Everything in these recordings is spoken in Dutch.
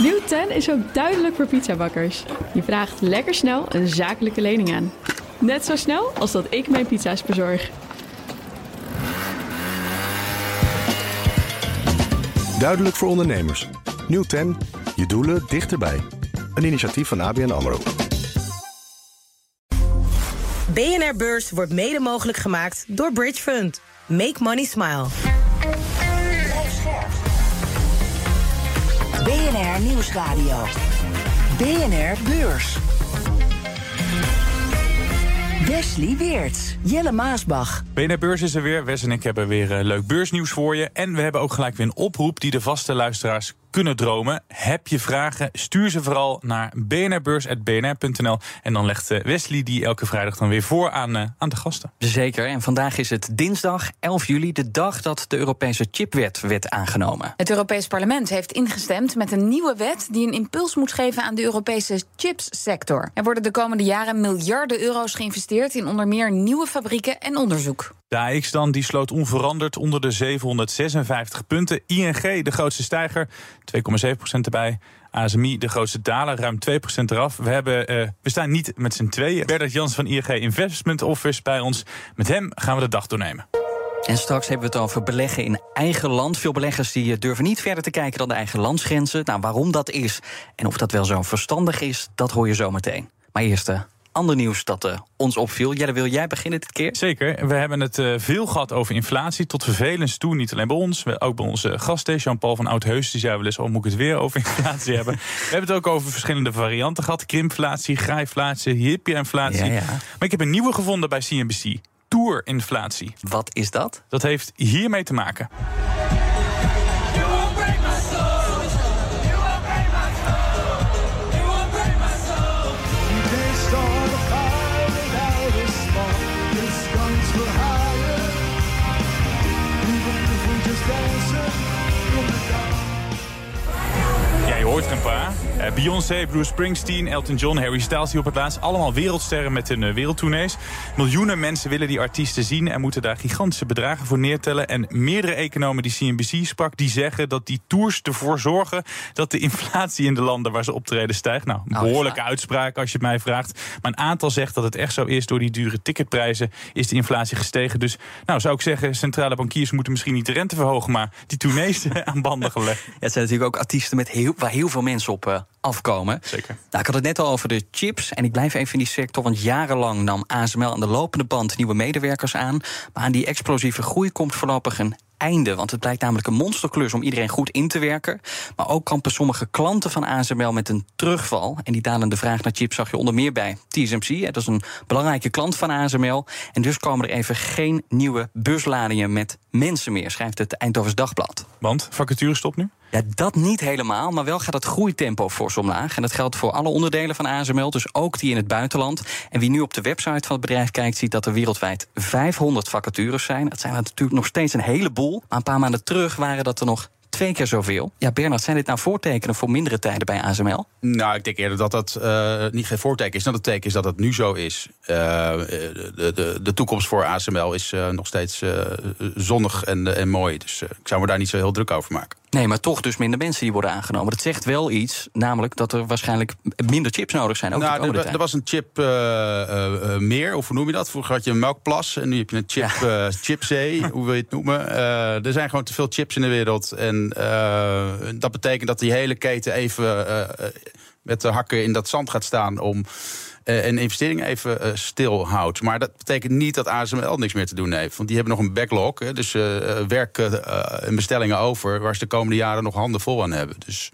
Nieuw 10 is ook duidelijk voor pizzabakkers. Je vraagt lekker snel een zakelijke lening aan. Net zo snel als dat ik mijn pizza's bezorg. Duidelijk voor ondernemers. Nieuw 10. Je doelen dichterbij. Een initiatief van ABN AMRO. BNR Beurs wordt mede mogelijk gemaakt door Bridge Fund. Make money smile. BNR Nieuwsradio. BNR Beurs. Wesley Weerts, Jelle Maasbach. BNR Beurs is er weer. Wes en ik hebben weer uh, leuk beursnieuws voor je. En we hebben ook gelijk weer een oproep die de vaste luisteraars kunnen dromen. Heb je vragen? Stuur ze vooral naar bnrbeurs.bnr.nl. En dan legt eh, Wesley die elke vrijdag dan weer voor aan, uh, aan de gasten. Zeker. En vandaag is het dinsdag 11 juli, de dag dat de Europese chipwet werd aangenomen. Het Europees Parlement heeft ingestemd met een nieuwe wet die een impuls moet geven aan de Europese chipssector. Er worden de komende jaren miljarden euro's geïnvesteerd in onder meer nieuwe fabrieken en onderzoek. De AX dan, die sloot onveranderd onder de 756 punten. ING, de grootste stijger, 2,7% erbij. ASMI, de grootste daler, ruim 2% eraf. We, hebben, uh, we staan niet met z'n tweeën. Bernard Jans van ING Investment Office bij ons. Met hem gaan we de dag doornemen. En straks hebben we het over beleggen in eigen land. Veel beleggers die durven niet verder te kijken dan de eigen landsgrenzen. Nou, waarom dat is en of dat wel zo verstandig is, dat hoor je zo meteen. Maar eerst ander nieuws dat uh, ons opviel. Jelle, wil jij beginnen dit keer? Zeker. We hebben het uh, veel gehad over inflatie. Tot vervelens toe. Niet alleen bij ons, ook bij onze gasten. Jean-Paul van Oudheus die zei wel eens... oh, moet ik het weer over inflatie hebben? We hebben het ook over verschillende varianten gehad. Hyperinflatie. Ja, ja. Maar ik heb een nieuwe gevonden bij CNBC. Toerinflatie. Wat is dat? Dat heeft hiermee te maken. Beyoncé, Bruce Springsteen, Elton John, Harry Styles die op het laatst. Allemaal wereldsterren met hun uh, wereldtournees. Miljoenen mensen willen die artiesten zien en moeten daar gigantische bedragen voor neertellen. En meerdere economen die CNBC sprak, die zeggen dat die tours ervoor zorgen dat de inflatie in de landen waar ze optreden stijgt. Nou, een behoorlijke uitspraak als je het mij vraagt. Maar een aantal zegt dat het echt zo is. Door die dure ticketprijzen is de inflatie gestegen. Dus nou zou ik zeggen, centrale bankiers moeten misschien niet de rente verhogen, maar die tournees aan banden gelegd. Ja, het zijn natuurlijk ook artiesten met heel, waar heel veel mensen op uh, afkomen. Zeker. Nou, ik had het net al over de chips. En ik blijf even in die sector. Want jarenlang nam ASML aan de lopende band nieuwe medewerkers aan. Maar aan die explosieve groei komt voorlopig een einde. Want het blijkt namelijk een monsterklus om iedereen goed in te werken. Maar ook kampen sommige klanten van ASML met een terugval. En die dalende vraag naar chips zag je onder meer bij TSMC. Dat is een belangrijke klant van ASML. En dus komen er even geen nieuwe busladingen met mensen meer, schrijft het Eindhovens Dagblad. Want vacature stopt nu? Ja, dat niet helemaal, maar wel gaat het groeitempo fors omlaag. En dat geldt voor alle onderdelen van ASML, dus ook die in het buitenland. En wie nu op de website van het bedrijf kijkt, ziet dat er wereldwijd 500 vacatures zijn. Dat zijn natuurlijk nog steeds een heleboel. Maar een paar maanden terug waren dat er nog twee keer zoveel. Ja, Bernard, zijn dit nou voortekenen voor mindere tijden bij ASML? Nou, ik denk eerder dat dat uh, niet geen voorteken is. Dat het teken is dat het nu zo is. Uh, de, de, de toekomst voor ASML is uh, nog steeds zonnig en, en mooi. Dus ik zou me daar niet zo heel druk over maken. Nee, maar toch dus minder mensen die worden aangenomen. Dat zegt wel iets, namelijk dat er waarschijnlijk minder chips nodig zijn. Ook nou, er, er, was een chip uh, uh, meer, of hoe noem je dat? Vroeger had je een melkplas en nu heb je een chip, ja. uh, chipzee, hoe wil je het noemen? er zijn gewoon te veel chips in de wereld. En dat betekent dat die hele keten even met de hakken in dat zand gaat staan om uh, en investeringen even uh, stil houdt. Maar dat betekent niet dat ASML niks meer te doen heeft. Want die hebben nog een backlog. Hè, dus uh, werk en bestellingen over waar ze de komende jaren nog handen vol aan hebben. Dus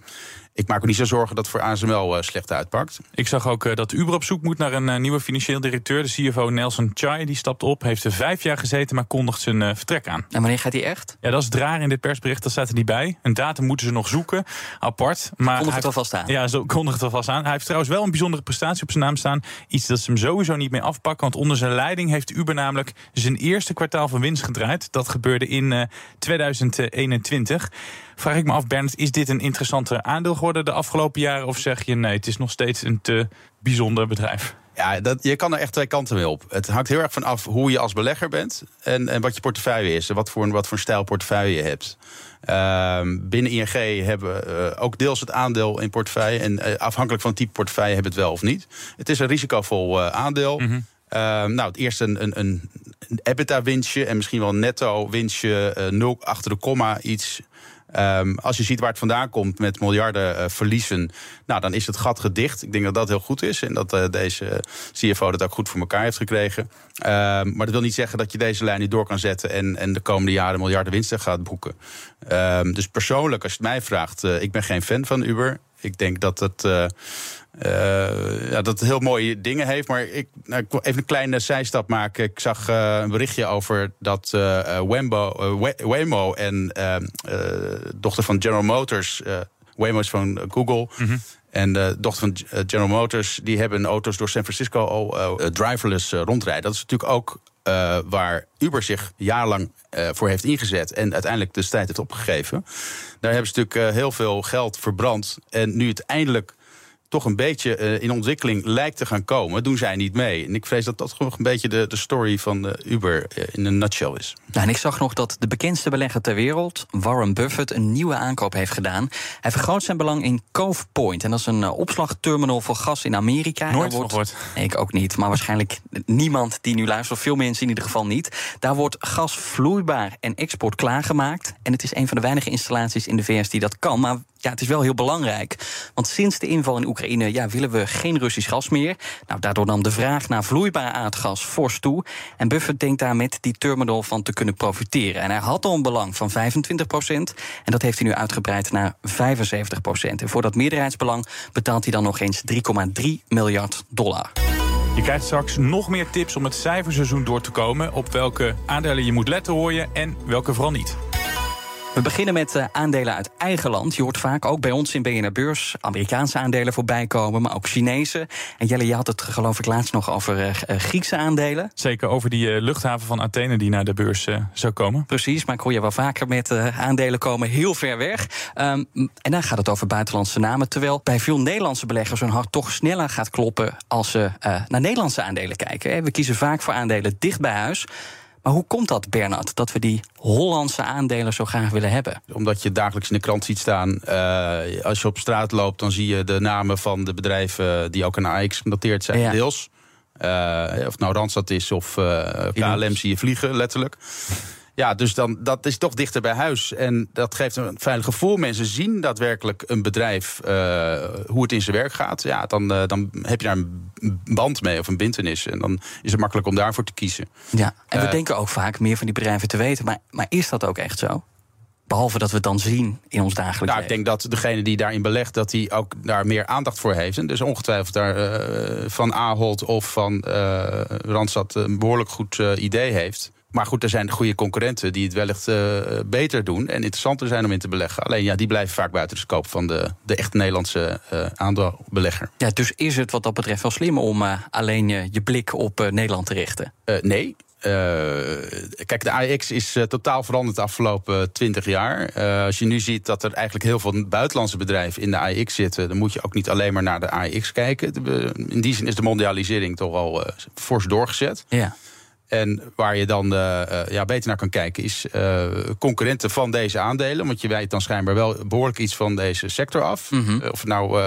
ik maak me niet zo zorgen dat het voor ASML uh, slecht uitpakt. Ik zag ook uh, dat Uber op zoek moet naar een uh, nieuwe financieel directeur. De CFO Nelson Chai die stapt op. Heeft er vijf jaar gezeten, maar kondigt zijn vertrek aan. En wanneer gaat hij echt? Ja, dat is het raar in dit persbericht. Dat staat er niet bij. Een datum moeten ze nog zoeken. Apart. Maar kondigt het alvast aan. Ja, zo kondigt het alvast aan. Hij heeft trouwens wel een bijzondere prestatie op zijn naam staan. Iets dat ze hem sowieso niet meer afpakken. Want onder zijn leiding heeft Uber namelijk zijn eerste kwartaal van winst gedraaid. Dat gebeurde in 2021. Vraag ik me af, Bernd, is dit een interessante aandeel geworden de afgelopen jaren? Of zeg je nee, het is nog steeds een te bijzonder bedrijf? Ja, dat, je kan er echt twee kanten mee op. Het hangt heel erg van af hoe je als belegger bent en, en wat je portefeuille is. En wat voor, wat voor een stijl portefeuille je hebt. Ehm, binnen ING hebben we uh, ook deels het aandeel in portefeuille. En uh, afhankelijk van het type portefeuille hebben we het wel of niet. Het is een risicovol uh, aandeel. Mm -hmm. nou, het eerste een, een, een EBITDA-winstje en misschien wel een netto-winstje, nul achter de komma, iets Um, als je ziet waar het vandaan komt met miljarden uh, verliezen, nou, dan is het gat gedicht. Ik denk dat dat heel goed is en dat uh, deze CFO dat ook goed voor elkaar heeft gekregen. Um, maar dat wil niet zeggen dat je deze lijn niet door kan zetten en, en de komende jaren miljarden winsten gaat boeken. Um, dus persoonlijk, als je het mij vraagt, uh, ik ben geen fan van Uber. Ik denk dat het. Uh, ja, dat het heel mooie dingen heeft. Maar ik, nou, ik wil even een kleine zijstap maken. Ik zag uh, een berichtje over dat uh, Wembo, Waymo en dochter van General Motors... Waymo is van Google... Mm -hmm. En de dochter van General Motors, die hebben auto's door San Francisco al driverless rondrijden. Dat is natuurlijk ook waar Uber zich jarenlang voor heeft ingezet en uiteindelijk de strijd heeft opgegeven. Daar hebben ze natuurlijk heel veel geld verbrand. En nu het eindelijk toch een beetje uh, in ontwikkeling lijkt te gaan komen, doen zij niet mee. En ik vrees dat dat gewoon een beetje de, de story van uh, Uber uh, in een nutshell is. Nou, en ik zag nog dat de bekendste belegger ter wereld, Warren Buffett, een nieuwe aankoop heeft gedaan. Hij vergroot zijn belang in Cove Point. En dat is een opslagterminal voor gas in Amerika. Nooit wordt... gehoord. Nee, ik ook niet. Maar waarschijnlijk niemand die nu luistert, of veel mensen in ieder geval niet. Daar wordt gas vloeibaar en export klaargemaakt. En het is een van de weinige installaties in de VS die dat kan. Maar ja, het is wel heel belangrijk. Want sinds de inval in Oekraïne ja, willen we geen Russisch gas meer. Nou, daardoor nam de vraag naar vloeibaar aardgas fors toe. En Buffett denkt daar met die terminal van te kunnen profiteren. En hij had al een belang van 25 procent. En dat heeft hij nu uitgebreid naar 75 procent. En voor dat meerderheidsbelang betaalt hij dan nog eens 3,3 miljard dollar. Je krijgt straks nog meer tips om het cijferseizoen door te komen. Op welke aandelen je moet letten hoor je en welke vooral niet. We beginnen met uh, aandelen uit eigen land. Je hoort vaak ook bij ons in BNR Beurs Amerikaanse aandelen voorbij komen, maar ook Chinese. En Jelle, je had het geloof ik laatst nog over uh, Griekse aandelen. Zeker, over die luchthaven van Athene die naar de beurs zou komen. Precies, maar ik hoor je wel vaker met aandelen komen heel ver weg. Um, en dan gaat het over buitenlandse namen. Terwijl bij veel Nederlandse beleggers hun hart toch sneller gaat kloppen als ze naar Nederlandse aandelen kijken. We kiezen vaak voor aandelen dicht bij huis. Maar hoe komt dat, Bernard, dat we die Hollandse aandelen zo graag willen hebben? Omdat je dagelijks in de krant ziet staan. Uh, als je op straat loopt, dan zie je de namen van de bedrijven die ook aan AX genoteerd zijn, ja. deels. Uh, of het nou Randstad is of uh, KLM zie je vliegen, letterlijk. Ja, dus dan, dat is toch dichter bij huis. En dat geeft een veilig gevoel. Mensen zien daadwerkelijk een bedrijf, uh, hoe het in zijn werk gaat. Ja, dan, uh, dan heb je daar een band mee of een bindenis. En dan is het makkelijk om daarvoor te kiezen. Ja, en we uh, denken ook vaak meer van die bedrijven te weten. Maar, maar is dat ook echt zo? Behalve dat we het dan zien in ons dagelijks nou, leven. Ik denk dat degene die daarin belegt, dat hij ook daar meer aandacht voor heeft. En dus ongetwijfeld daar uh, van Ahold of van uh, Randstad een behoorlijk goed uh, idee heeft. Maar goed, er zijn goede concurrenten die het wellicht uh, beter doen en interessanter zijn om in te beleggen. Alleen ja, die blijven vaak buiten de scope van de, de echt Nederlandse uh, aandeelbelegger. Ja, dus is het wat dat betreft wel slim om uh, alleen je, je blik op Nederland te richten? nee. kijk, de AX is totaal veranderd de afgelopen twintig jaar. als je nu ziet dat er eigenlijk heel veel buitenlandse bedrijven in de AX zitten, dan moet je ook niet alleen maar naar de AX kijken. In die zin is de mondialisering toch al fors doorgezet. Ja. En waar je dan uh, ja, beter naar kan kijken is uh, concurrenten van deze aandelen. Want je weet dan schijnbaar wel behoorlijk iets van deze sector af. Mm -hmm. of het nou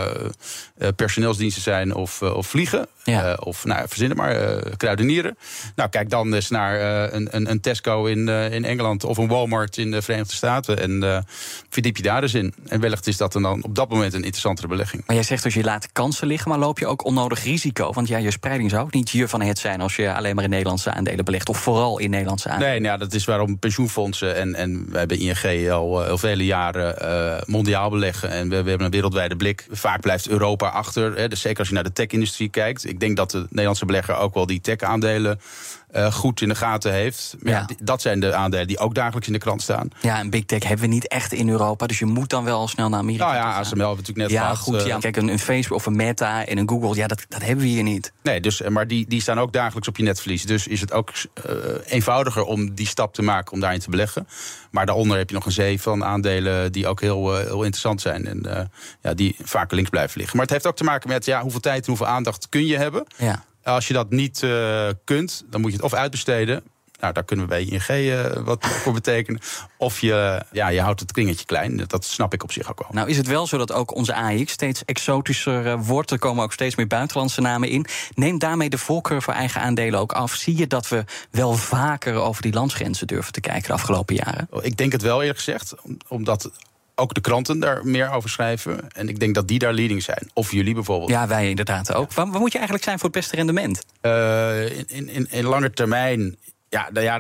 personeelsdiensten zijn of, of vliegen. Ja. of nou, verzinnen maar, kruidenieren. Nou, kijk dan eens naar een, een, een, Tesco in, in Engeland of een Walmart in de Verenigde Staten. En verdiep je daar dus in. En wellicht is dat dan op dat moment een interessantere belegging. Maar jij zegt dus je laat kansen liggen, maar loop je ook onnodig risico? Want ja, je spreiding zou ook niet je van het zijn als je alleen maar in Nederlandse aandelen belegd, of vooral in Nederlandse aandelen? Nee, nou, dat is waarom pensioenfondsen en, en wij hebben ING al, al vele jaren uh, mondiaal beleggen. En we, we, hebben een wereldwijde blik. Vaak blijft Europa achter. Hè, dus zeker als je naar de tech-industrie kijkt. Ik denk dat de Nederlandse belegger ook wel die tech-aandelen uh, goed in de gaten heeft. Ja. ja. dat zijn de aandelen die ook dagelijks in de krant staan. Ja, en big tech hebben we niet echt in Europa. Dus je moet dan wel snel naar Amerika. Nou ja, ASML hebben we natuurlijk net ja, gehad. Goed, ja, Kijk, een, een, Facebook of een Meta en een Google, ja, dat, dat hebben we hier niet. Nee, dus, maar die, die staan ook dagelijks op je netvlies. Dus is het ook uh, eenvoudiger om die stap te maken om daarin te beleggen. Maar daaronder heb je nog een zee van aandelen die ook heel, uh, heel interessant zijn. En ja, die vaak links blijven liggen. Maar het heeft ook te maken met ja, hoeveel tijd en hoeveel aandacht kun je hebben. Ja. Als je dat niet eh, kunt, dan moet je het of uitbesteden. Nou, daar kunnen we bij ING uh, wat voor betekenen. Of je, ja, je houdt het kringetje klein. Dat snap ik op zich ook wel. Nou is het wel zo dat ook onze AX steeds exotischer uh, wordt. Er komen ook steeds meer buitenlandse namen in. Neemt daarmee de voorkeur voor eigen aandelen ook af? Zie je dat we wel vaker over die landsgrenzen durven te kijken de afgelopen jaren? Ik denk het wel eerlijk gezegd. Omdat ook de kranten daar meer over schrijven. En ik denk dat die daar leading zijn. Of jullie bijvoorbeeld. Ja, wij inderdaad ook. Waar, waar moet je eigenlijk zijn voor het beste rendement? Uh, in, in, in lange termijn ja, nou ja,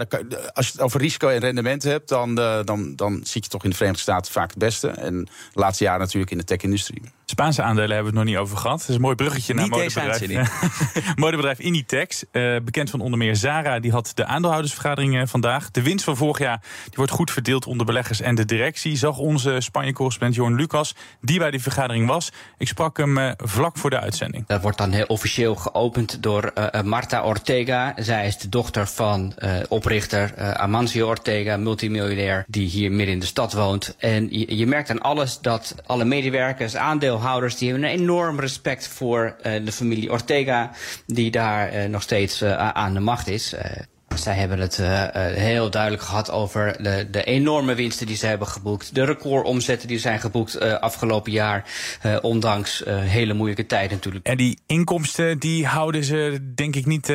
als je het over risico en rendement hebt, dan, uh, dan, dan zit je toch in de Verenigde Staten vaak het beste. En de laatste jaren natuurlijk in de tech-industrie. Spaanse aandelen hebben we het nog niet over gehad. Het is een mooi bruggetje naar modebedrijf. modebedrijf Inditex, uh, bekend van onder meer Zara, die had de aandeelhoudersvergadering uh, vandaag. De winst van vorig jaar die wordt goed verdeeld onder beleggers en de directie. Zag onze Spanje-correspondent Jorn Lucas, die bij die vergadering was. Ik sprak hem uh, vlak voor de uitzending. Dat wordt dan heel officieel geopend door Marta Ortega. Zij is de dochter van oprichter Amancio Ortega, multimiljonair, die hier midden in de stad woont. En je, je merkt aan alles dat alle medewerkers, aandeelhouders, aandeelhouders die hebben een enorm respect voor uh, de familie Ortega, die daar uh, nog steeds uh, aan de macht is. zij hebben het heel duidelijk gehad over de, de, enorme winsten die ze hebben geboekt. De recordomzetten die zijn geboekt afgelopen jaar. ondanks hele moeilijke tijden natuurlijk. En die inkomsten die houden ze denk ik niet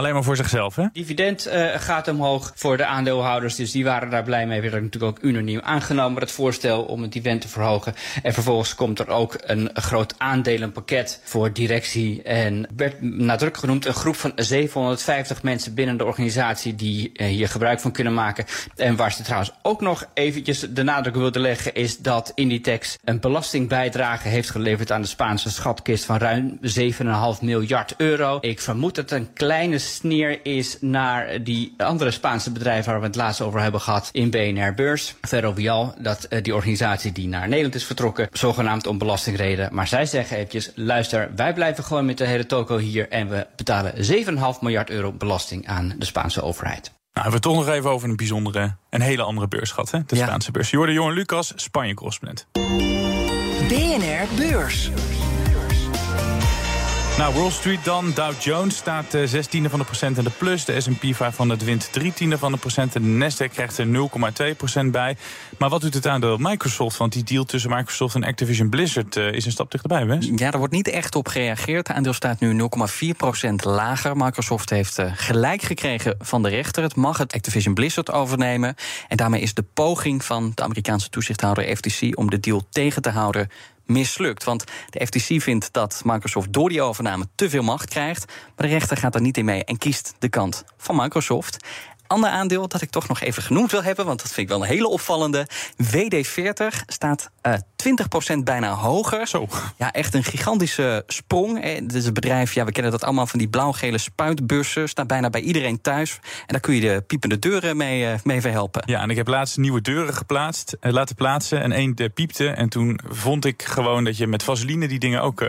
Alleen maar voor zichzelf, hè? Dividend uh, gaat omhoog voor de aandeelhouders. Dus die waren daar blij mee. Werd natuurlijk ook unaniem aangenomen, het voorstel om het dividend te verhogen. En vervolgens komt er ook een groot aandelenpakket voor directie. En werd nadrukkelijk genoemd een groep van 750 mensen binnen de organisatie die uh, hier gebruik van kunnen maken. En waar ze trouwens ook nog eventjes de nadruk wilden leggen, is dat Inditex een belastingbijdrage heeft geleverd aan de Spaanse schatkist van ruim 7,5 miljard euro. Ik vermoed dat een kleine sneer is naar die andere Spaanse bedrijven waar we het laatst over hebben gehad in BNR Beurs. Ferrovial, dat uh, die organisatie die naar Nederland is vertrokken, zogenaamd om belastingreden. Maar zij zeggen eventjes, luister, wij blijven gewoon met de hele toko hier en we betalen 7,5 miljard euro belasting aan de Spaanse overheid. Nou, we toch nog even over een bijzondere, een hele andere beurs gehad, hè? de ja. Spaanse beurs. Jorde Jongen Lucas, Spanje-correspondent. BNR Beurs. Nou, Wall Street dan. Dow Jones staat uh, 6 tiende van de procent in de plus. De S&P 500 wint 3 tiende van de procent. En de Nasdaq krijgt er 0,2 procent bij. Maar wat doet het aandeel Microsoft? Want die deal tussen Microsoft en Activision Blizzard uh, is een stap dichterbij, Wes? Ja, er wordt niet echt op gereageerd. Het aandeel staat nu 0,4 procent lager. Microsoft heeft uh, gelijk gekregen van de rechter. Het mag het Activision Blizzard overnemen. En daarmee is de poging van de Amerikaanse toezichthouder FTC... om de deal tegen te houden mislukt. Want de FTC vindt dat Microsoft door die overname te veel macht krijgt. Maar de rechter gaat er niet in mee en kiest de kant van Microsoft ander aandeel dat ik toch nog even genoemd wil hebben, want dat vind ik wel een hele opvallende. WD40 staat uh, eh, 20% bijna hoger. Zo. Ja, echt een gigantische sprong. Het is een bedrijf, ja, we kennen dat allemaal van die blauw-gele spuitbussen. Staat bijna bij iedereen thuis. En daar kun je de piepende deuren mee, uh, mee verhelpen. Ja, en ik heb laatst nieuwe deuren geplaatst, uh, laten plaatsen. En één piepte. En toen vond ik gewoon dat je met vaseline die dingen ook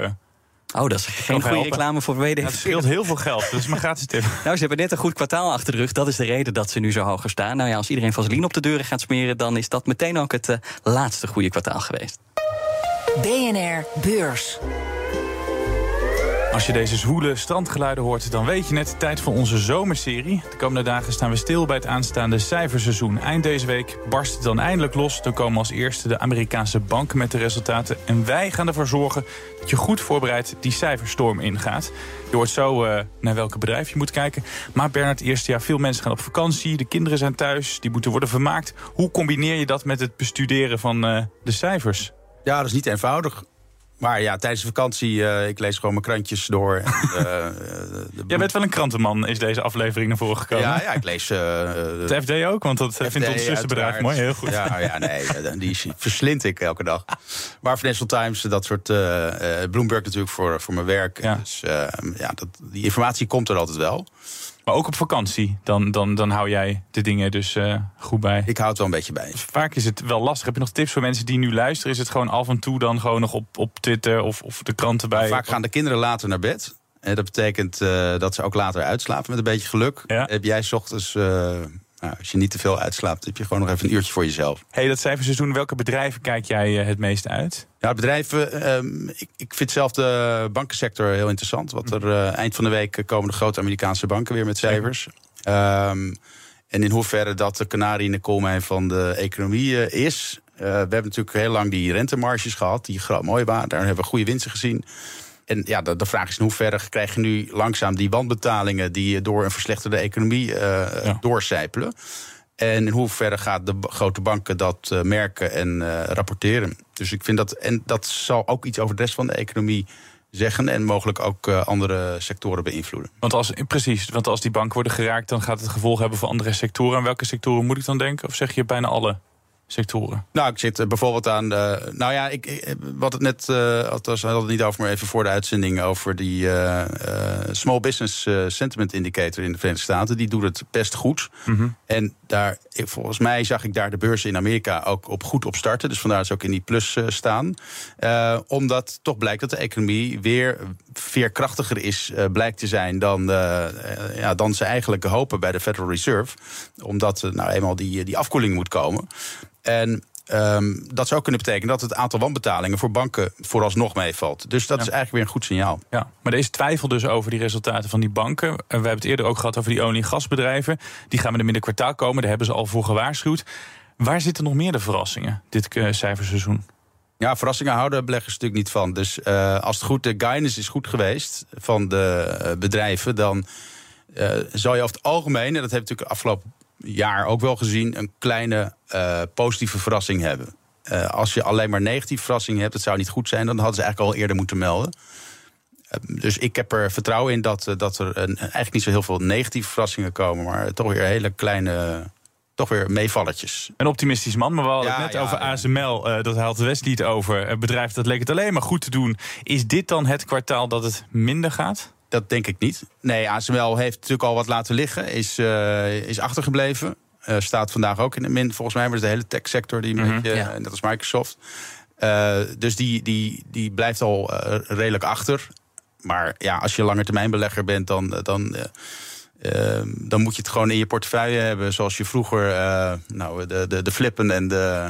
Oh, dat is geen goede reclame voor WD. Het scheelt heel veel geld, dus maar gratis tip. nou, ze hebben net een goed kwartaal achter de rug. Dat is de reden dat ze nu zo hoger staan. Nou ja, als iedereen vaseline op de deuren gaat smeren... dan is dat meteen ook het uh, laatste goede kwartaal geweest. BNR Beurs. Als je deze zwoele strandgeluiden hoort, dan weet je net tijd voor onze zomerserie. De komende dagen staan we stil bij het aanstaande cijferseizoen. Eind deze week barst het dan eindelijk los. Dan komen als eerste de Amerikaanse banken met de resultaten. En wij gaan ervoor zorgen dat je goed voorbereid die cijferstorm ingaat. Je hoort zo uh, naar welke bedrijf je moet kijken. Maar Bernard, eerste jaar veel mensen gaan op vakantie. De kinderen zijn thuis, die moeten worden vermaakt. Hoe combineer je dat met het bestuderen van uh, de cijfers? Ja, dat is niet eenvoudig. Maar ja, tijdens de vakantie, uh, ik lees gewoon mijn krantjes door. En, uh, de Jij bent wel een krantenman, is deze aflevering naar voren gekomen. Ja, ja ik lees... Uh, het FD ook, want dat FD, vindt ons zusterbedrijf mooi, heel goed. Ja, ja, nee, die verslind ik elke dag. Maar Financial Times, dat soort... Bloomberg natuurlijk voor, voor mijn werk. Ja. Dus ja, dat, die informatie komt er altijd wel. Maar ook op vakantie, dan, dan, dan hou jij de dingen dus uh, goed bij. Ik hou het wel een beetje bij. Dus vaak is het wel lastig. Heb je nog tips voor mensen die nu luisteren? Is het gewoon af en toe dan gewoon nog op, op Twitter of, of de kranten bij? vaak gaan de kinderen later naar bed. En dat betekent uh, dat ze ook later uitslapen met een beetje geluk. Ja. Heb jij s ochtends Nou, als je niet te veel uitslaapt, heb je gewoon nog even een uurtje voor jezelf. Hey, dat cijferseizoen, welke bedrijven kijk jij eh, het meest uit? Ja, bedrijven. ehm, ik, ik vind zelf de bankensector heel interessant. Wat er eh, eind van de week komen de grote Amerikaanse banken weer met cijfers. Ehm, en in hoeverre dat de kanarie in de koolmijn van de economie eh, is. We hebben natuurlijk heel lang die rentemarges gehad, die mooi waren. Daar hebben we goede winsten gezien. En ja, de, de vraag is in hoeverre krijg je nu langzaam die wanbetalingen die door een verslechterde economie eh doorcijpelen. En in hoeverre gaat de grote banken dat eh, merken en eh, rapporteren. Dus ik vind dat, en dat zal ook iets over de rest van de economie zeggen en mogelijk ook andere sectoren beïnvloeden. Want als, precies, want als die banken worden geraakt, dan gaat het gevolg hebben voor andere sectoren. Aan welke sectoren moet ik dan denken? Of zeg je bijna alle sectoren? Nou, ik zit eh, bijvoorbeeld aan. eh, nou ja, ik, ik wat het net. eh althans, we hadden het niet over, maar even voor de uitzending. over die eh, eh, Small Business eh, Sentiment Indicator in de Verenigde Staten. Die doet het best goed. En daar, volgens mij zag ik daar de beurzen in Amerika ook op goed op starten. Dus vandaar dat ze ook in die plus eh, staan. Eh, omdat toch blijkt dat de economie weer veerkrachtiger is, eh, blijkt te zijn dan, ja, dan ze eigenlijk hopen bij de Federal Reserve. Omdat nou eenmaal die, die afkoeling moet komen. En ehm, dat zou kunnen betekenen dat het aantal wanbetalingen voor banken vooralsnog meevalt. Dus dat is eigenlijk weer een goed signaal. Ja, maar er is twijfel dus over die resultaten van die banken. En we hebben het eerder ook gehad over die olie- en gasbedrijven. Die gaan met een minder kwartaal komen, daar hebben ze al voor gewaarschuwd. Waar zitten nog meer de verrassingen dit eh, cijferseizoen? Ja, verrassingen houden beleggers natuurlijk niet van. Dus eh, als het goed, de guidance is goed geweest van de eh, bedrijven, dan eh zou je over het algemeen, en dat we natuurlijk afgelopen jaar ook wel gezien, een kleine eh, positieve verrassing hebben. Eh, als je alleen maar negatieve verrassingen hebt, dat zou niet goed zijn, dan hadden ze eigenlijk al eerder moeten melden. Eh, Dus ik heb er vertrouwen in dat, eh, dat er een, eigenlijk niet zo heel veel negatieve verrassingen komen, maar toch weer hele kleine, toch weer meevalletjes. Een optimistisch man, maar we hadden Ja, het net ja, over ja. ASML. dat haalt Wesley het over. Een bedrijf dat leek het alleen maar goed te doen. Is dit dan het kwartaal dat het minder gaat? Dat denk ik niet. Nee, ASML heeft natuurlijk al wat laten liggen. Is, eh, is achtergebleven. Eh, staat vandaag ook in de min. Volgens mij maar is de hele tech-sector die een Mhm. beetje, Ja. eh, net als Microsoft. Dus die, die, die blijft al redelijk achter. Maar ja, als je langetermijnbelegger bent, dan, dan, eh, eh, dan moet je het gewoon in je portefeuille hebben. Zoals je vroeger nou, de, de, de flippen en de,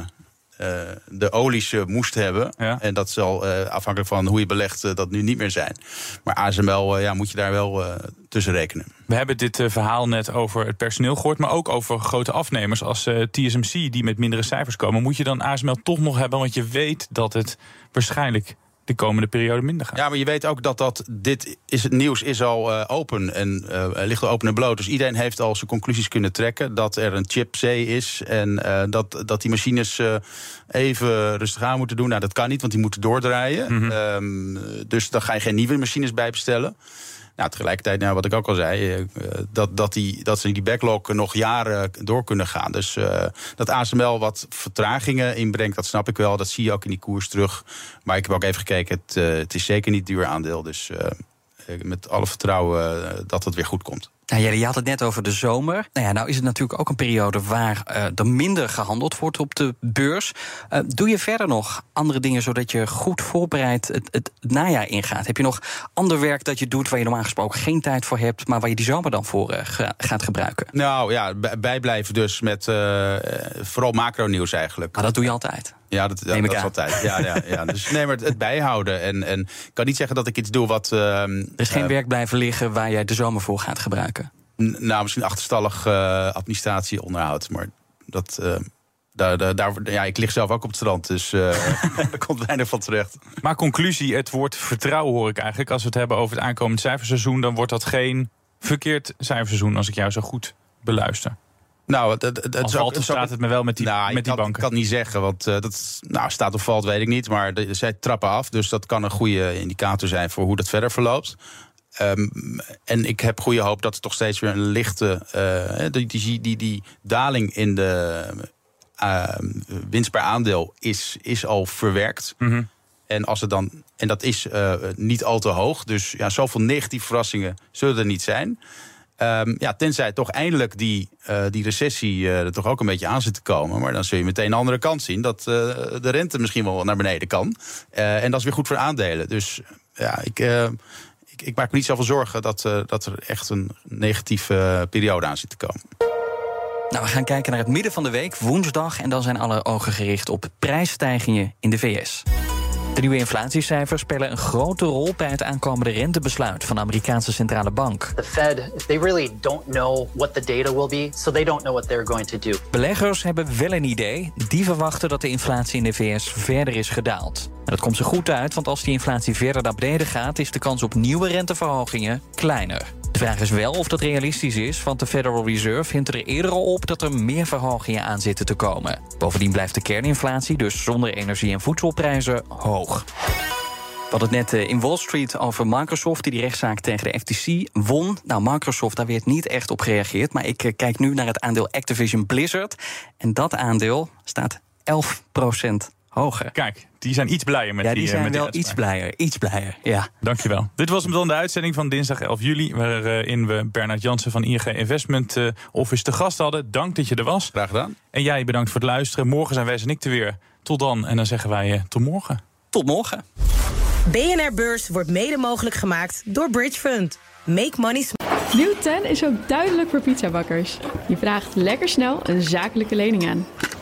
de olies eh, moest hebben. Ja. En dat zal eh, afhankelijk van hoe je belegt eh, dat nu niet meer zijn. Maar ASML eh, ja, moet je daar wel eh, tussen rekenen. We hebben dit eh, verhaal net over het personeel gehoord, maar ook over grote afnemers als eh, TSMC die met mindere cijfers komen. Moet je dan ASML toch nog hebben, want je weet dat het waarschijnlijk de komende periode minder gaat. Ja, maar je weet ook dat, dat dit is, het nieuws is al eh, open en eh, ligt al open en bloot. Dus iedereen heeft al zijn conclusies kunnen trekken dat er een chip C is en eh, dat, dat die machines even rustig aan moeten doen. Nou, dat kan niet, want die moeten doordraaien. Ehm, dus dan ga je geen nieuwe machines bij bestellen. Nou, tegelijkertijd, nou, wat ik ook al zei, eh, dat, dat, die, dat ze die backlog nog jaren door kunnen gaan. Dus eh, dat ASML wat vertragingen inbrengt, dat snap ik wel. Dat zie je ook in die koers terug. Maar ik heb ook even gekeken, het, eh, het is zeker niet duur aandeel. Dus met alle vertrouwen dat het weer goed komt. Nou, je had het net over de zomer. Nou ja, nou is het natuurlijk ook een periode waar eh, er minder gehandeld wordt op de beurs. Eh, doe je verder nog andere dingen zodat je goed voorbereid het, het najaar ingaat? Heb je nog ander werk dat je doet waar je normaal gesproken geen tijd voor hebt, maar waar je die zomer dan voor eh, ga- gaat gebruiken? Nou ja, bij- bijblijven dus met vooral macro-nieuws eigenlijk. Maar dat doe je altijd. Ja, dat, dat, is altijd. Ja, ja, ja. Dus nee, maar het, het bijhouden. En, en ik kan niet zeggen dat ik iets doe wat. ehm, Er is geen eh, werk blijven liggen waar jij de zomer voor gaat gebruiken. nou, misschien achterstallig eh, administratie onderhoud. Maar dat. eh, daar, daar, daar, ja, ik lig zelf ook op het strand, dus eh daar komt weinig van terecht. Maar conclusie, het woord vertrouwen hoor ik eigenlijk. Als we het hebben over het aankomend cijferseizoen, dan wordt dat geen verkeerd cijferseizoen als ik jou zo goed beluister. Nou, valt ook- staat het me wel met die, nou, met die kan, banken. Ik kan het niet zeggen, want eh, dat nou, staat of valt, weet ik niet. Maar de, zij trappen af, dus dat kan een goede indicator zijn voor hoe dat verder verloopt. Ehm, en ik heb goede hoop dat er toch steeds weer een lichte. eh, die, die, die, die daling in de eh, winst per aandeel is, is al verwerkt. Mhm. En, als het dan, en dat is eh, niet al te hoog. Dus ja, zoveel negatieve verrassingen zullen er niet zijn. Ehm, ja, tenzij toch eindelijk die, eh, die recessie eh, er toch ook een beetje aan zit te komen. Maar dan zul je meteen een andere kant zien. Dat eh, de rente misschien wel naar beneden kan. En dat is weer goed voor aandelen. Dus ja, ik, ik, ik maak me niet zoveel zorgen dat, dat er echt een negatieve periode aan zit te komen. Nou, we gaan kijken naar het midden van de week, woensdag. En dan zijn alle ogen gericht op prijsstijgingen in de VS. De nieuwe inflatiecijfers spelen een grote rol bij het aankomende rentebesluit van de Amerikaanse centrale bank. The Fed, they really don't know what the data will be, so they don't know what they're going to do. Beleggers hebben wel een idee. Die verwachten dat de inflatie in de VS verder is gedaald. En dat komt ze goed uit, want als die inflatie verder naar beneden gaat, is de kans op nieuwe renteverhogingen kleiner. De vraag is wel of dat realistisch is, want de Federal Reserve hint er eerder al op dat er meer verhogingen aan zitten te komen. Bovendien blijft de kerninflatie, dus zonder energie- en voedselprijzen, hoog. We hadden het net eh, in Wall Street over Microsoft, die die rechtszaak tegen de FTC won. Nou, Microsoft, daar werd niet echt op gereageerd. Maar ik eh, kijk nu naar het aandeel Activision Blizzard. En dat aandeel staat 11 hoger. Kijk, die zijn iets blijer met Ja, die die eh, zijn met wel iets blijer, iets blijer, ja. Dankjewel. Dit was hem dan de uitzending van dinsdag 11 juli... waarin we Bernard Jansen van ING Investment eh, Office te gast hadden. Dank dat je er was. Graag gedaan. En jij bedankt voor het luisteren. Morgen zijn wij en ik er weer. Tot dan. En dan zeggen wij eh, tot morgen. Tot morgen. BNR Beurs wordt mede mogelijk gemaakt door Bridge Fund. Make money smart. Nieuw 10 is ook duidelijk voor pizzabakkers. Je vraagt lekker snel een zakelijke lening aan.